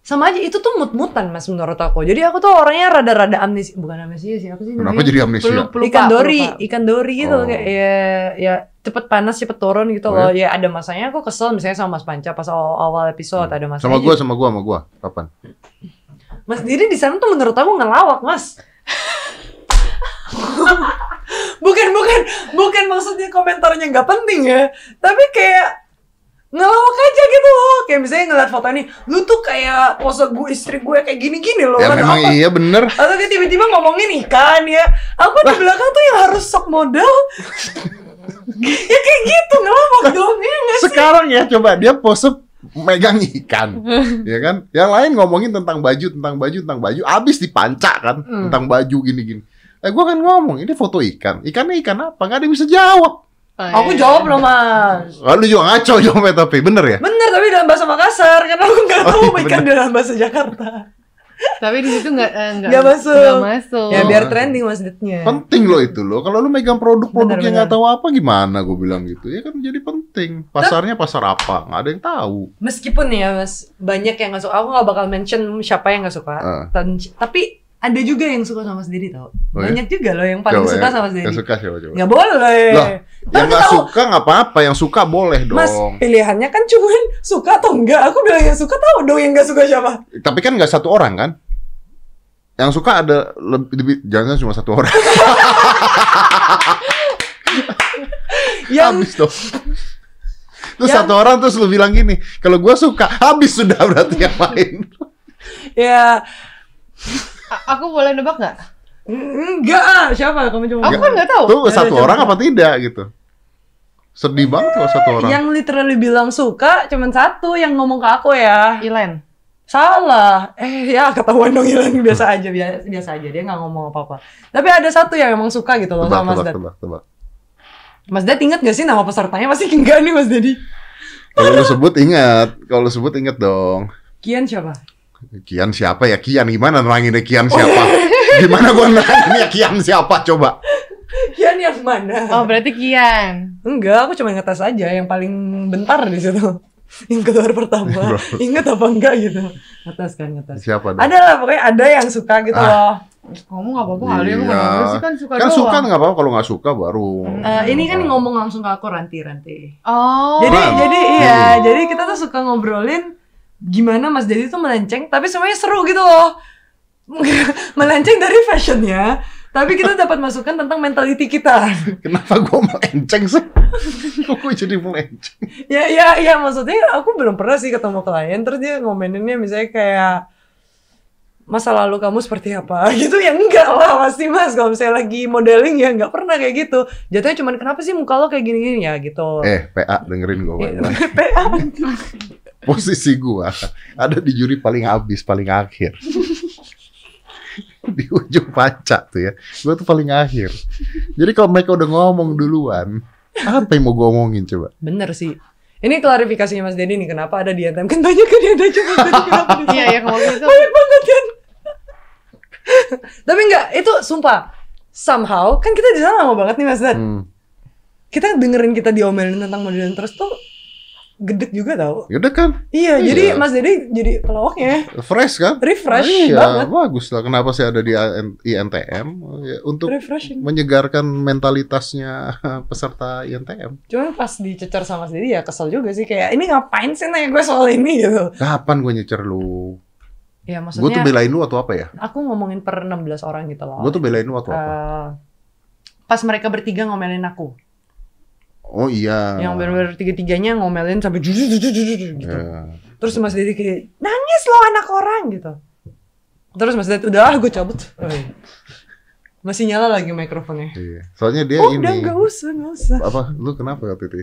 sama aja itu tuh mut-mutan mas menurut aku. Jadi aku tuh orangnya rada-rada amnesia, bukan amnesia sih apa sih Kenapa jadi amnesia? Pelupa, pelupa, ikan dori, pelupa. ikan dori gitu Oh. kayak ya ya cepet panas cepet turun gitu Oh, loh. Ya ada masanya aku kesel misalnya sama Mas Panca pas awal, awal episode ada masanya. Sama gua, sama gua, sama gua. Kapan? Mas Diri di sana tuh menurut aku ngelawak, Mas. bukan bukan bukan maksudnya komentarnya nggak penting ya, tapi kayak ngelawak aja gitu loh. Kayak misalnya ngeliat foto ini, lu tuh kayak pose gue istri gue kayak gini-gini loh. Ya Kan memang apa? iya bener. Atau kayak tiba-tiba ngomongin ikan ya. Aku di belakang tuh yang harus sok modal. ya kayak gitu ngelawak dong ya nggak sih Sekarang ya coba dia pose megang ikan, ya kan? Yang lain ngomongin tentang baju, tentang baju, tentang baju, abis dipancak kan Hmm. tentang baju gini-gini. Eh gua kan ngomong, ini foto ikan. Ikannya ikan apa? Gak ada yang bisa jawab. aku jawab loh mas Lalu juga ngaco jawabnya tapi bener ya? bener tapi dalam bahasa Makassar karena aku nggak Oh, tahu iya, ikan dalam bahasa Jakarta Tapi di situ nggak eh, nggak Nggak masuk. nggak masuk. ya Oh. biar trending maksudnya Penting loh itu loh. Kalau lu megang produk-produk Bener, yang bener. nggak tahu apa gimana gue bilang gitu. Ya kan jadi penting. Pasarnya pasar apa? Nggak ada yang tahu. meskipun nih ya mas banyak yang nggak suka aku nggak bakal mention siapa yang nggak suka Ah. Dan- tapi ada juga yang suka sama sendiri tau Oh, ya? banyak juga loh yang paling Coba suka ya. sama sendiri Yang suka siapa coba? nggak boleh Loh, Ntar Yang tahu, suka nggak apa-apa. Yang suka boleh dong. mas pilihannya kan cuman suka atau enggak aku bilang yang suka tahu dong yang nggak suka siapa Tapi kan nggak satu orang kan? Yang suka ada lebih, lebih jangan cuma satu orang. yang habis dong. Terus Yang- satu orang terus lu bilang gini, kalau gua suka, habis sudah berarti yang lain. ya A- aku boleh nebak nggak? enggak ah siapa kamu cuma Aku kan nggak tahu. Tuh Ya, satu coba. orang apa tidak gitu. Sedih banget kalau satu orang. yang literally bilang suka cuman satu yang ngomong ke aku ya Ilen. Salah. Eh ya ketahuan dong Ilan biasa aja biasa, biasa aja dia nggak ngomong apa-apa. Tapi ada satu yang emang suka gitu loh Tebak, sama Mas tebak, Dad. tebak, tebak. Mas Dad inget gak sih nama pesertanya? Pasti enggak nih Mas Dedi. Kalau lu sebut ingat, kalau lu sebut ingat dong. Kian siapa? Kian siapa ya? Kian gimana neranginnya Kian siapa? Gimana gua neranginnya Kian siapa coba? Kian yang mana? Oh berarti Kian. Enggak, aku cuma ngetes aja yang paling bentar di situ. Yang keluar pertama. Bro. Ingat apa enggak gitu. Ngetes kan ngetes. Siapa dong? Ada lah pokoknya ada yang suka gitu Ah. loh. Kamu nggak apa-apa kali aku Iya. nggak sih kan suka Kan doang. suka nggak apa-apa kalau nggak suka baru. Eh, ini kan ngomong langsung ke aku ranti-ranti. Oh. Jadi jadi iya, Hmm. jadi kita tuh suka ngobrolin gimana Mas Dedi tuh melenceng, tapi semuanya seru gitu loh. melenceng dari fashionnya, tapi kita dapat masukan tentang mentality kita. Kenapa gua melenceng sih? Kok gua jadi melenceng? ya ya ya maksudnya aku belum pernah sih ketemu klien terus dia ngomeninnya misalnya kayak masa lalu kamu seperti apa gitu ya enggak lah pasti mas kalau misalnya lagi modeling ya nggak pernah kayak gitu jatuhnya cuman kenapa sih muka lo kayak gini-gini ya gitu Eh, PA dengerin gua Eh, baik-baik. PA. Posisi gua ada di juri paling habis, paling akhir. di ujung paca tuh ya. Gua tuh paling akhir. Jadi kalau mereka udah ngomong duluan, apa yang mau gua omongin coba? Bener sih. Ini klarifikasinya Mas Dedi nih, kenapa ada di NTM? Kan banyak kan yang ada cuma kenapa di Iya ya kalau gitu. Banyak banget kan. Tapi enggak, itu sumpah. Somehow, kan kita di sana lama banget nih Mas Dad. Hmm. Kita dengerin kita diomelin tentang modelan terus tuh gedek juga tau. Yaudah kan, Iya, Iya. jadi Mas Dedi jadi pelawaknya. fresh kan? Refresh iya, banget. bagus lah. Kenapa sih ada di INTM? Ya, untuk Refreshing. menyegarkan mentalitasnya peserta INTM. Cuman pas dicecer sama Mas ya kesel juga sih. Kayak, ini ngapain sih nanya gue soal ini gitu. Kapan gue nyecer lu? Ya Gue maksudnya, tuh belain lu atau apa ya? aku ngomongin per 16 orang gitu loh. Gue tuh belain lu atau apa? Eh, pas mereka bertiga ngomelin aku. Oh iya. Yang bener-bener tiga-tiganya ngomelin sampai jujur jujur jujur gitu. Ya. Terus Mas Dedi kayak nangis lo anak orang gitu. Terus Mas Dedi udah ah gue cabut. Oh, iya. Masih nyala lagi mikrofonnya. Iya. Soalnya dia oh ini. udah nggak usah nggak usah. Apa? Lu kenapa waktu itu?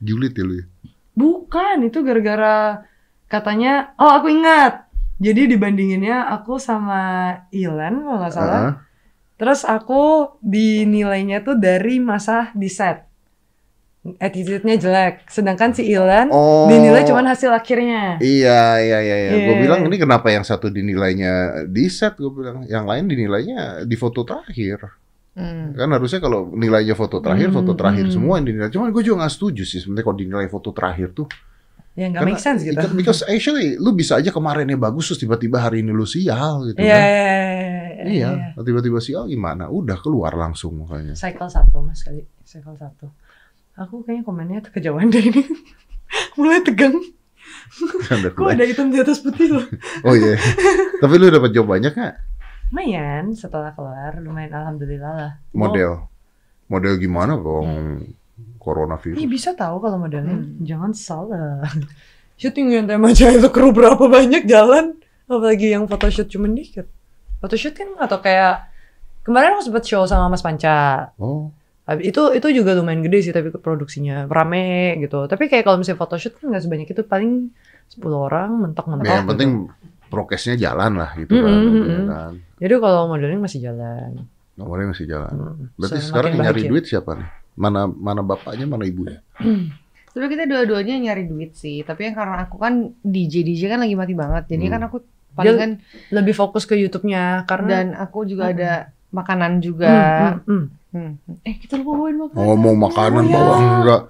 Julid ya lu ya? Bukan itu gara-gara katanya oh aku ingat. Jadi dibandinginnya aku sama Ilan kalau nggak salah. Ah, Terus aku dinilainya tuh dari masa di set. Attitude-nya jelek. Sedangkan si Ilan Oh. dinilai cuman hasil akhirnya. Iya, iya, iya, iya. Gue Iya. bilang ini kenapa yang satu dinilainya di set? Gue bilang yang lain dinilainya di foto terakhir. Hmm. Kan harusnya kalau nilainya foto terakhir, Hmm, foto terakhir hmm. semua yang dinilai. Cuman gue juga nggak setuju sih sebenarnya kalau dinilai foto terakhir tuh. Ya nggak Karena make sense gitu. because- Because actually lu bisa aja kemarinnya bagus terus tiba-tiba hari ini lu sial gitu Iya, kan. iya, Iya, tiba-tiba sial gimana? Udah keluar langsung makanya. Cycle satu mas kali, cycle satu. Aku kayaknya komennya tuh kejauhan dari ini. Mulai tegang. Kok ada hitam di atas putih loh. Oh iya. Tapi lu dapat job banyak nggak? Lumayan setelah keluar, lumayan alhamdulillah lah. Model. Model gimana bang? Ih Coronavirus. bisa tahu kalau modelnya. Hmm. Jangan salah. Syuting yang tema aja itu kru berapa banyak jalan. Apalagi yang photoshoot cuma dikit. Photoshoot kan atau kayak kemarin aku sempet show sama Mas Panca. Oh, Itu itu juga lumayan gede sih tapi produksinya rame gitu. Tapi kayak kalau misalnya photoshoot kan nggak sebanyak itu paling 10 orang mentok-mentok. Ya, yang gitu. penting prokesnya jalan lah gitu Mm, kan. mm, mm, mm. kan. Jadi kalau modeling masih jalan. Nomornya masih jalan. Hmm. Berarti Semakin sekarang yang nyari duit siapa nih? Mana mana bapaknya, mana ibunya? Sebenarnya kita dua-duanya nyari duit sih, tapi yang karena aku kan DJ DJ kan lagi mati banget, jadi Hmm. kan aku palingan Lebih fokus ke YouTube-nya karena dan aku juga Hmm. ada makanan juga. Hmm, hmm, Hmm. Eh kita lupa bawain makanan. Ngomong makanan Oh, bawa enggak.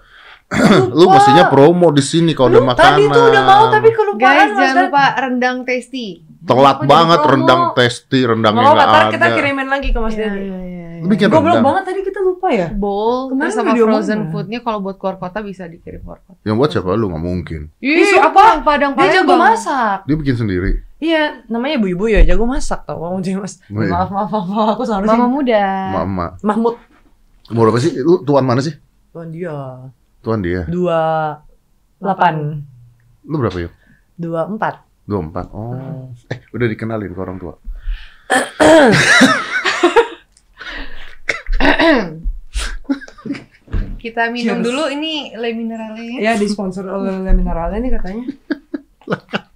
hmm. Lu mestinya promo di sini kalau ada Lu makanan. Tadi tuh udah mau tapi kelupaan Guys jangan Dan. lupa rendang tasty. telat Aku banget promo. rendang testi, rendangnya Mau enggak ada. kita kirimin lagi ke Mas Iya, Dedi. iya, iya, iya. Lu bikin Goblok rendang. banget tadi kita lupa ya. Bowl Kemarin terus sama frozen mana? foodnya kalau buat keluar kota bisa dikirim keluar kota. Yang buat siapa lu nggak mungkin. Ih, apa yang padang Dia jago masak. Dia bikin sendiri. Iya, namanya ibu-ibu ya, jago masak tau. Mau jadi Mas. Oh, iya. Maaf, maaf, maaf, maaf, aku seharusnya Mama muda. Mama. Mahmud. Umur berapa sih? Lu tuan mana sih? Tuan dia. Tuan dia. Dua delapan. Lu berapa yuk? Dua empat. 24. Oh. Eh, udah dikenalin ke orang tua. Kita minum Cheers. dulu ini le mineralnya. Ya, disponsor oleh Le Mineralnya nih katanya.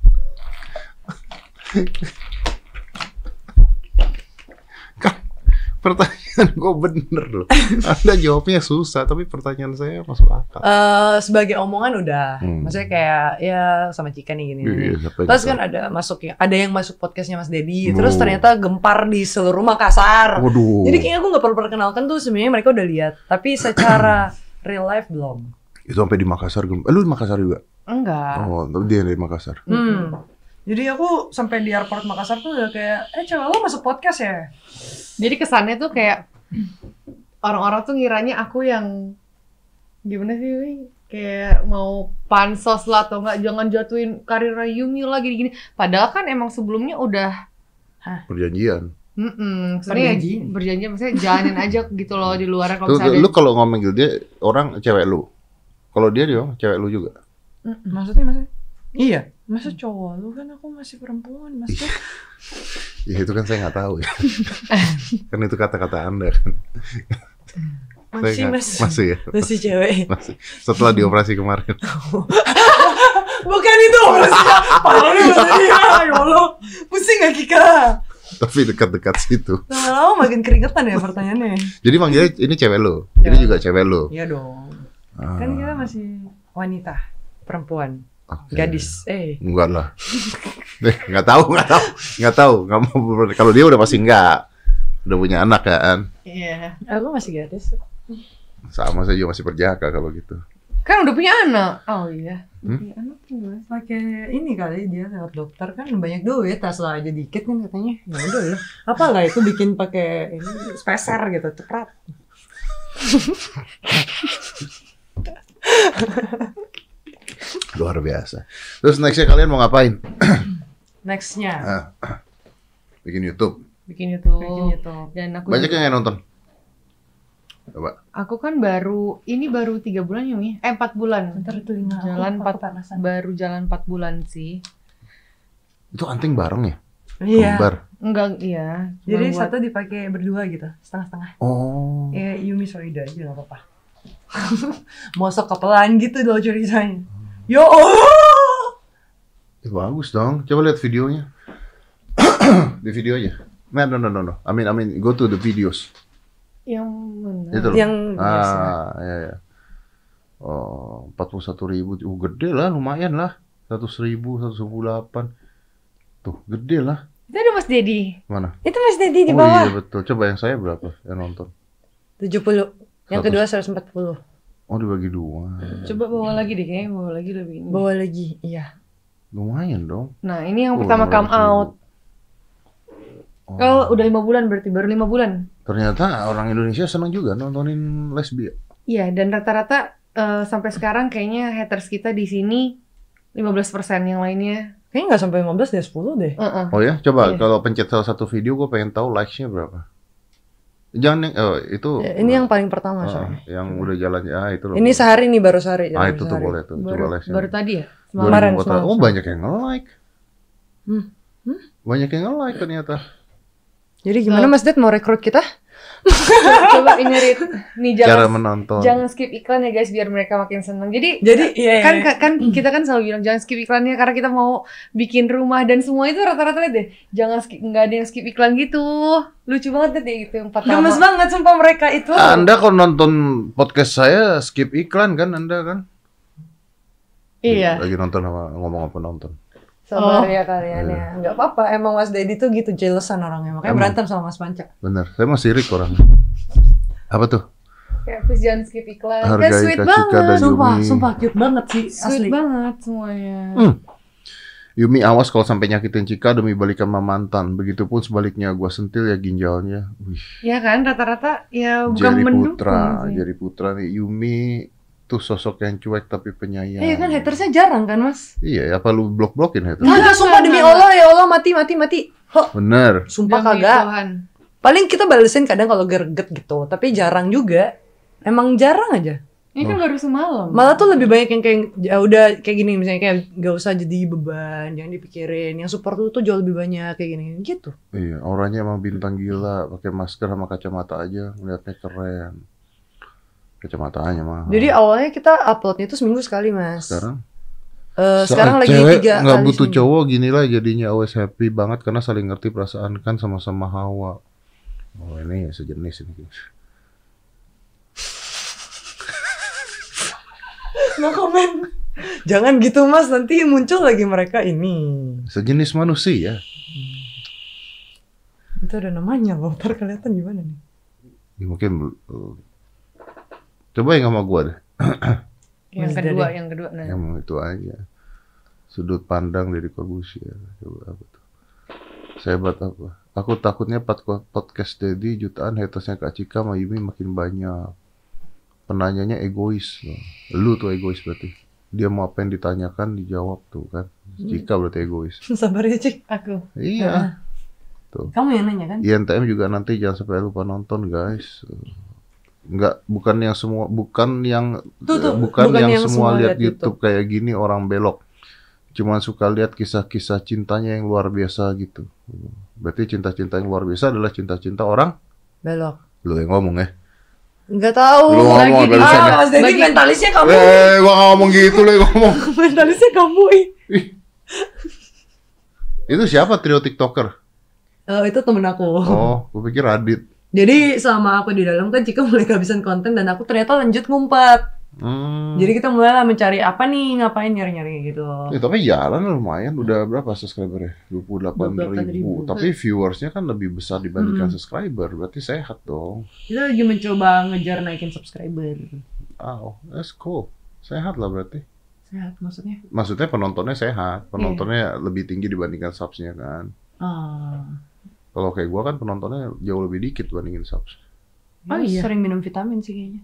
Pertanyaan gue bener loh. Anda jawabnya susah, tapi pertanyaan saya masuk akal. Eh sebagai omongan udah. Hmm. Maksudnya kayak ya sama Cika nih gini. Iya, yang Terus kan ada masuk ya, ada yang masuk podcastnya Mas Dedi. Oh. Terus ternyata gempar di seluruh Makassar. Waduh. Jadi kayaknya aku nggak perlu perkenalkan tuh sebenarnya mereka udah lihat. Tapi secara real life belum. Itu sampai di Makassar. Eh, lu di Makassar juga? Enggak. Oh, tapi dia dari Makassar. Hmm. Jadi aku sampai di airport Makassar tuh udah kayak, eh cewek lo masuk podcast ya? Jadi kesannya tuh kayak orang-orang tuh ngiranya aku yang gimana sih? Kayak mau pansos lah atau enggak jangan jatuhin karir Yumi lagi gini. Padahal kan emang sebelumnya udah Perjanjian. Mm-mm, maksudnya ya Perjanjian. berjanji maksudnya jalanin aja gitu loh di luar kalau Tuh, misalnya lu kalau ngomongin dia orang cewek lu. Kalau dia dia cewek lu juga. Maksudnya, maksudnya? Iya. Masa cowok lu kan aku masih perempuan, maksudnya? Ya itu kan saya nggak tahu ya. kan itu kata-kata Anda kan. Saya Masih, nggak- masih. masih ya. Masih cewek. Masih. Setelah dioperasi kemarin. Bukan itu operasinya. Parah Mas. Ya Allah. Pusing gak Kika? Tapi dekat-dekat situ. Lama-lama makin keringetan ya pertanyaannya. Jadi manggilnya ini cewek lu. Ini Cewek. juga cewek lu. Iya dong. Ah, Kan kita masih wanita, perempuan, oke. gadis. Eh, Enggak lah. Eh, nggak tahu, nggak tahu, nggak tahu. Nggak mau. Kalau dia udah pasti enggak. Udah punya anak kan. Iya. aku masih gadis. Sama saya juga masih perjaka kalau gitu. Kan udah punya anak. Oh iya. Hmm? Punya anak gimana? pakai ini kali dia lewat dokter kan banyak duit tas lah aja dikit kan katanya ya udah lah apa lah itu bikin pakai ini speser gitu cepat Luar biasa. Terus nextnya kalian mau ngapain? nextnya Ah, bikin YouTube. Bikin YouTube. bikin YouTube Dan aku Banyak juga- yang nonton. Coba. Aku kan baru ini baru tiga bulan ya? Eh empat bulan. ntar telinga aku Jalan empat baru jalan empat bulan sih. Itu anting bareng ya? iya Kembar. Enggak iya. cuma jadi buat- satu dipakai berdua gitu setengah-setengah Oh. ya Yumi Soida aja nggak apa-apa mosok kepelan gitu loh ceritanya ya Allah Eh, bagus dong. Coba lihat videonya. Di video aja. No, no, no, no, no. I mean, I mean, go to the videos. yang mana? Itu loh. yang biasa. ah, ya, ya. Oh, empat puluh satu ribu. Uh, gede lah, lumayan lah. Seratus ribu, seratus delapan. Tuh, gede lah. Itu ada Mas Dedi. Mana? itu Mas Dedi di oh bawah iya betul. Coba yang saya berapa yang nonton? 70 yang Seratus. kedua 140 Oh dibagi dua. Coba bawa lagi deh kayaknya bawa lagi lebih ini. bawa lagi iya Lumayan dong. Nah, ini yang Oh, pertama come 200.000. out. Oh. Kalau udah lima bulan berarti baru lima bulan. Ternyata orang Indonesia senang juga nontonin lesbi. Iya, dan rata-rata eh, sampai sekarang kayaknya haters kita di sini 15% yang lainnya. kayaknya nggak sampai 15 deh 10 deh Heeh. Oh ya, coba Iya. kalau pencet salah satu video, gue pengen tahu likes-nya berapa. Jangan yang, oh, itu. Ya, ini yang paling pertama Ah, soalnya yang udah jalan ah itu loh. ini sehari nih baru sehari Ah itu tuh boleh tuh. Coba Baru, likes-nya. baru tadi ya? 2000 Semalam. Kemarin, Oh semalam. banyak yang nge-like. Hmm. Banyak yang nge-like ternyata. jadi gimana Mas Ded mau rekrut kita Coba ingetin nih Cara jangan menonton. jangan skip iklan ya guys biar mereka makin seneng. Jadi Jadi iya, iya. kan kan kita kan selalu bilang jangan skip iklannya karena kita mau bikin rumah dan semua itu rata-rata deh jangan skip nggak ada yang skip iklan gitu lucu banget deh gitu yang pertama gemes banget sumpah mereka itu. Anda kalau nonton podcast saya skip iklan kan Anda kan? iya Lagi nonton sama ngomong apa nonton. Oh. sabar ya kalian Iya. ya Enggak apa-apa, emang Mas Dedi tuh gitu jealousan orangnya. Makanya Emang. berantem sama Mas Panca. Bener, saya masih sirik orang. Apa tuh? kayak please jangan skip iklan Hargai kayak sweet Cika banget dan Sumpah, Yumi. sumpah cute banget sih sweet asli. banget semuanya Hmm. Yumi awas kalau sampai nyakitin Cika demi balikan sama mantan. Begitupun sebaliknya gua sentil ya ginjalnya. Wih, ya kan rata-rata ya bukan Jerry mendukung Putra, sih. Jerry Putra nih. Yumi tuh sosok yang cuek tapi penyayang. Iya kan hatersnya jarang kan Mas? Iya, apa lu blok-blokin haters? Enggak, sumpah demi. Allah ya Allah mati mati mati. Ho, Bener. sumpah Demi kagak. Tuhan. Paling kita balesin kadang kalau gerget gitu, tapi jarang juga. Emang jarang aja. ini kan baru semalam Malah tuh lebih banyak yang kayak ya udah kayak gini misalnya kayak gak usah jadi beban, jangan dipikirin. Yang support tuh tuh jauh lebih banyak kayak gini gitu. Iya, orangnya emang bintang gila, pakai masker sama kacamata aja, ngeliatnya keren. Kacamatanya mah. Jadi awalnya kita uploadnya itu seminggu sekali mas. sekarang Eh, sekarang lagi cewek tiga nggak butuh seminggu. cowok gini lah jadinya always happy banget karena saling ngerti perasaan kan sama-sama hawa. Oh ini ya sejenis ini. No comment. Jangan gitu mas, nanti muncul lagi mereka ini. Sejenis manusia. Itu ada namanya loh, ntar kelihatan gimana nih. Ya, mungkin uh, coba yang sama gua deh. yang kedua yang kedua nah Yang itu aja. Sudut pandang dari Corbusier. Coba apa tuh? Sehebat apa? Aku takutnya pod- podcast Dedi jutaan hatersnya Kak Cika sama Yumi makin banyak. Penanyanya egois. loh. Lu tuh egois berarti. Dia mau apa yang ditanyakan dijawab tuh kan. Cika berarti egois. Sabar ya cik. aku Iya. Kamu yang nanya kan? INTM juga nanti jangan sampai lupa nonton guys. Enggak, bukan yang semua, bukan yang Tuh, tuh, bukan, bukan yang, yang semua semua lihat lihat YouTube kayak gini orang belok. Cuman suka lihat kisah-kisah cintanya yang luar biasa gitu. Berarti cinta-cinta yang luar biasa adalah cinta-cinta orang Belok. lu yang ngomong ya. Enggak tahu. Lu ngomong lagi Ah. Mas Dedi Bagi- mentalisnya kamu. Eh, gua nggak ngomong gitu lu yang ngomong. mentalisnya kamu. ih. Itu siapa trio TikToker? Eh, itu temen aku. Oh, gua pikir Radit. Jadi sama aku di dalam kan Cika mulai kehabisan konten dan aku ternyata lanjut ngumpet. Hmm. Jadi kita mulai lah mencari apa nih, ngapain nyari-nyari gitu. Eh, tapi jalan lumayan udah berapa subscribernya? 28 ribu. 28.000. Tapi viewersnya kan lebih besar dibandingkan Mm-mm. subscriber. Berarti sehat dong. Kita lagi mencoba ngejar naikin subscriber. Oh, that's cool. Sehat lah berarti. Sehat maksudnya? Maksudnya penontonnya sehat. Penontonnya lebih tinggi dibandingkan subsnya kan. Ah. Kalau kayak gua kan penontonnya jauh lebih dikit bandingin subs. Oh iya. Sering minum vitamin sih kayaknya.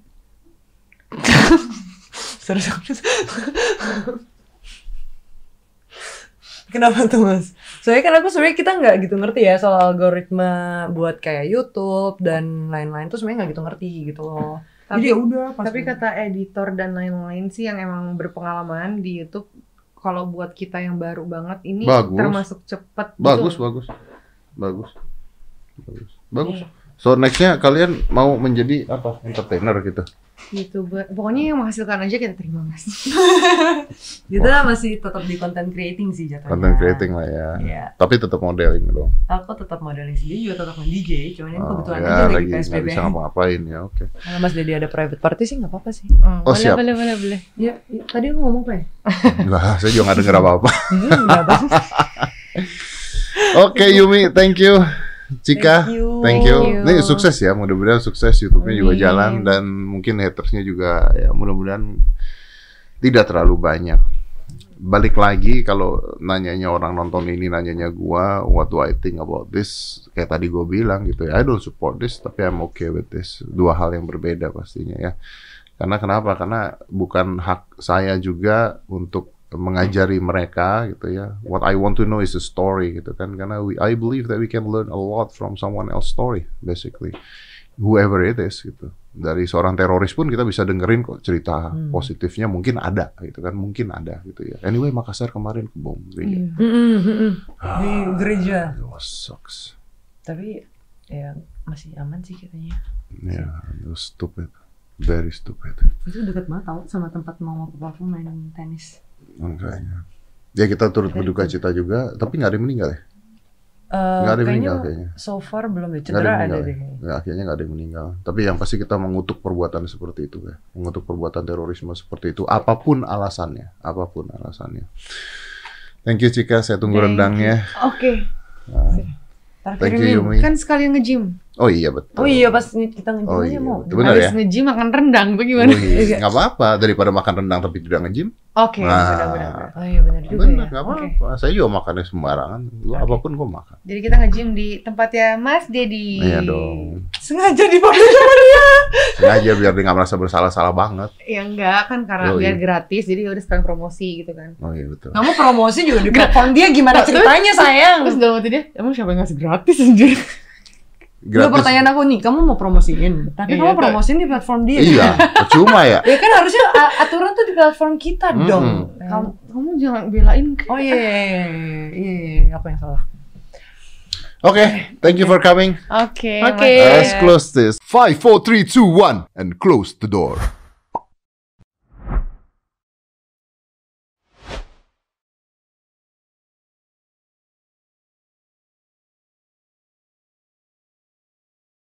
Serius. Kenapa tuh mas? Soalnya kan aku sebenarnya kita nggak gitu ngerti ya soal algoritma buat kayak YouTube dan lain-lain tuh sebenarnya nggak gitu ngerti gitu loh. Jadi Tapi ya udah. pas tapi kata editor dan lain-lain sih yang emang berpengalaman di YouTube kalau buat kita yang baru banget ini Bagus. termasuk cepet gitu. Bagus, bagus. Bagus. Bagus. Iya. So nextnya kalian mau menjadi apa? Entertainer gitu. YouTuber pokoknya yang menghasilkan aja kita terima mas kita masih tetap di content creating sih jatuhnya. Content creating lah ya. Iya. Tapi tetap modeling dong. Aku tetap modeling sendiri juga tetap nge-DJ, cuman ini Oh, kebetulan ya, aja lagi lagi nggak PSBB. bisa ngapa-ngapain ya. Oke. Kalau Mas Dedi ada private party sih nggak apa-apa sih. oh, boleh, siap. boleh boleh boleh Ya, ya, tadi aku ngomong apa ya? Enggak, saya juga nggak denger apa-apa. Hmm, nggak apa. Oke Yumi, thank you. Cika, Thank you. thank you. Ini sukses ya, mudah-mudahan sukses YouTube-nya juga jalan dan mungkin hatersnya juga ya mudah-mudahan tidak terlalu banyak. Balik lagi kalau nanyanya orang nonton ini nanyanya gua, what do I think about this? Kayak tadi gua bilang gitu ya, I don't support this, tapi I'm okay with this. Dua hal yang berbeda pastinya ya. Karena kenapa? Karena bukan hak saya juga untuk mengajari mereka gitu ya. What I want to know is the story gitu kan. Karena we, I believe that we can learn a lot from someone else story basically. Whoever it is gitu. Dari seorang teroris pun kita bisa dengerin kok cerita Hmm. positifnya mungkin ada gitu kan. Mungkin ada gitu ya. Anyway Makassar kemarin kebom. Iya. Mm-mm, mm-mm. Di gereja. It was sucks. Tapi ya masih aman sih katanya. Yeah, it was stupid. Very stupid. Itu dekat banget tau sama tempat mama papa aku main tenis. Makanya. Ya kita turut berduka cita juga, tapi nggak ada yang meninggal ya? Eh, Nggak ada yang meninggal kayaknya. so far belum deh. Ada Cedera ada meninggal deh. ya? akhirnya nggak ada yang meninggal. Tapi yang pasti kita mengutuk perbuatan seperti itu ya. Mengutuk perbuatan terorisme seperti itu. Apa pun alasannya. Apa pun alasannya. Thank you Cika, saya tunggu Thank rendangnya. Oke, Ntar Thank kirimin. you Yumi. kan sekalian nge-gym. Oh iya betul. Oh iya pas kita nge-gym Oh aja iya, mau. betul. Benar Habis ya? nge-gym makan rendang, bagaimana? Wih, nggak apa-apa daripada makan rendang tapi tidak nge-gym. Oke, Nah. benar-benar. Oh iya benar juga Benar, ya. Oke. apa-apa. Saya juga makannya sembarangan. Gua Oke. apa pun gua makan. Jadi kita nge-gym di tempatnya Mas Dedi. Iya dong. Sengaja dipakai sama dia. Sengaja biar dia nggak merasa bersalah-salah banget. Ya enggak kan karena Yoi. biar gratis jadi udah sekalian promosi gitu kan. Oh iya betul. Kamu promosi juga di dia gimana ceritanya sayang? Terus dalam hati dia, emang siapa yang ngasih gratis anjir? Dua pertanyaan aku nih, kamu mau promosiin, tapi Iya, kamu promosiin di platform dia. Iya, percuma ya. Ya kan harusnya aturan tuh di platform kita Mm-mm. dong. Kamu, kamu jangan belain kan. Oh iya, iya, iya, iya, iya, aku yang salah. Oke, thank you for coming. Oke. Oke. Mas. Let's close this. Five, four, three, two, one, and close the door.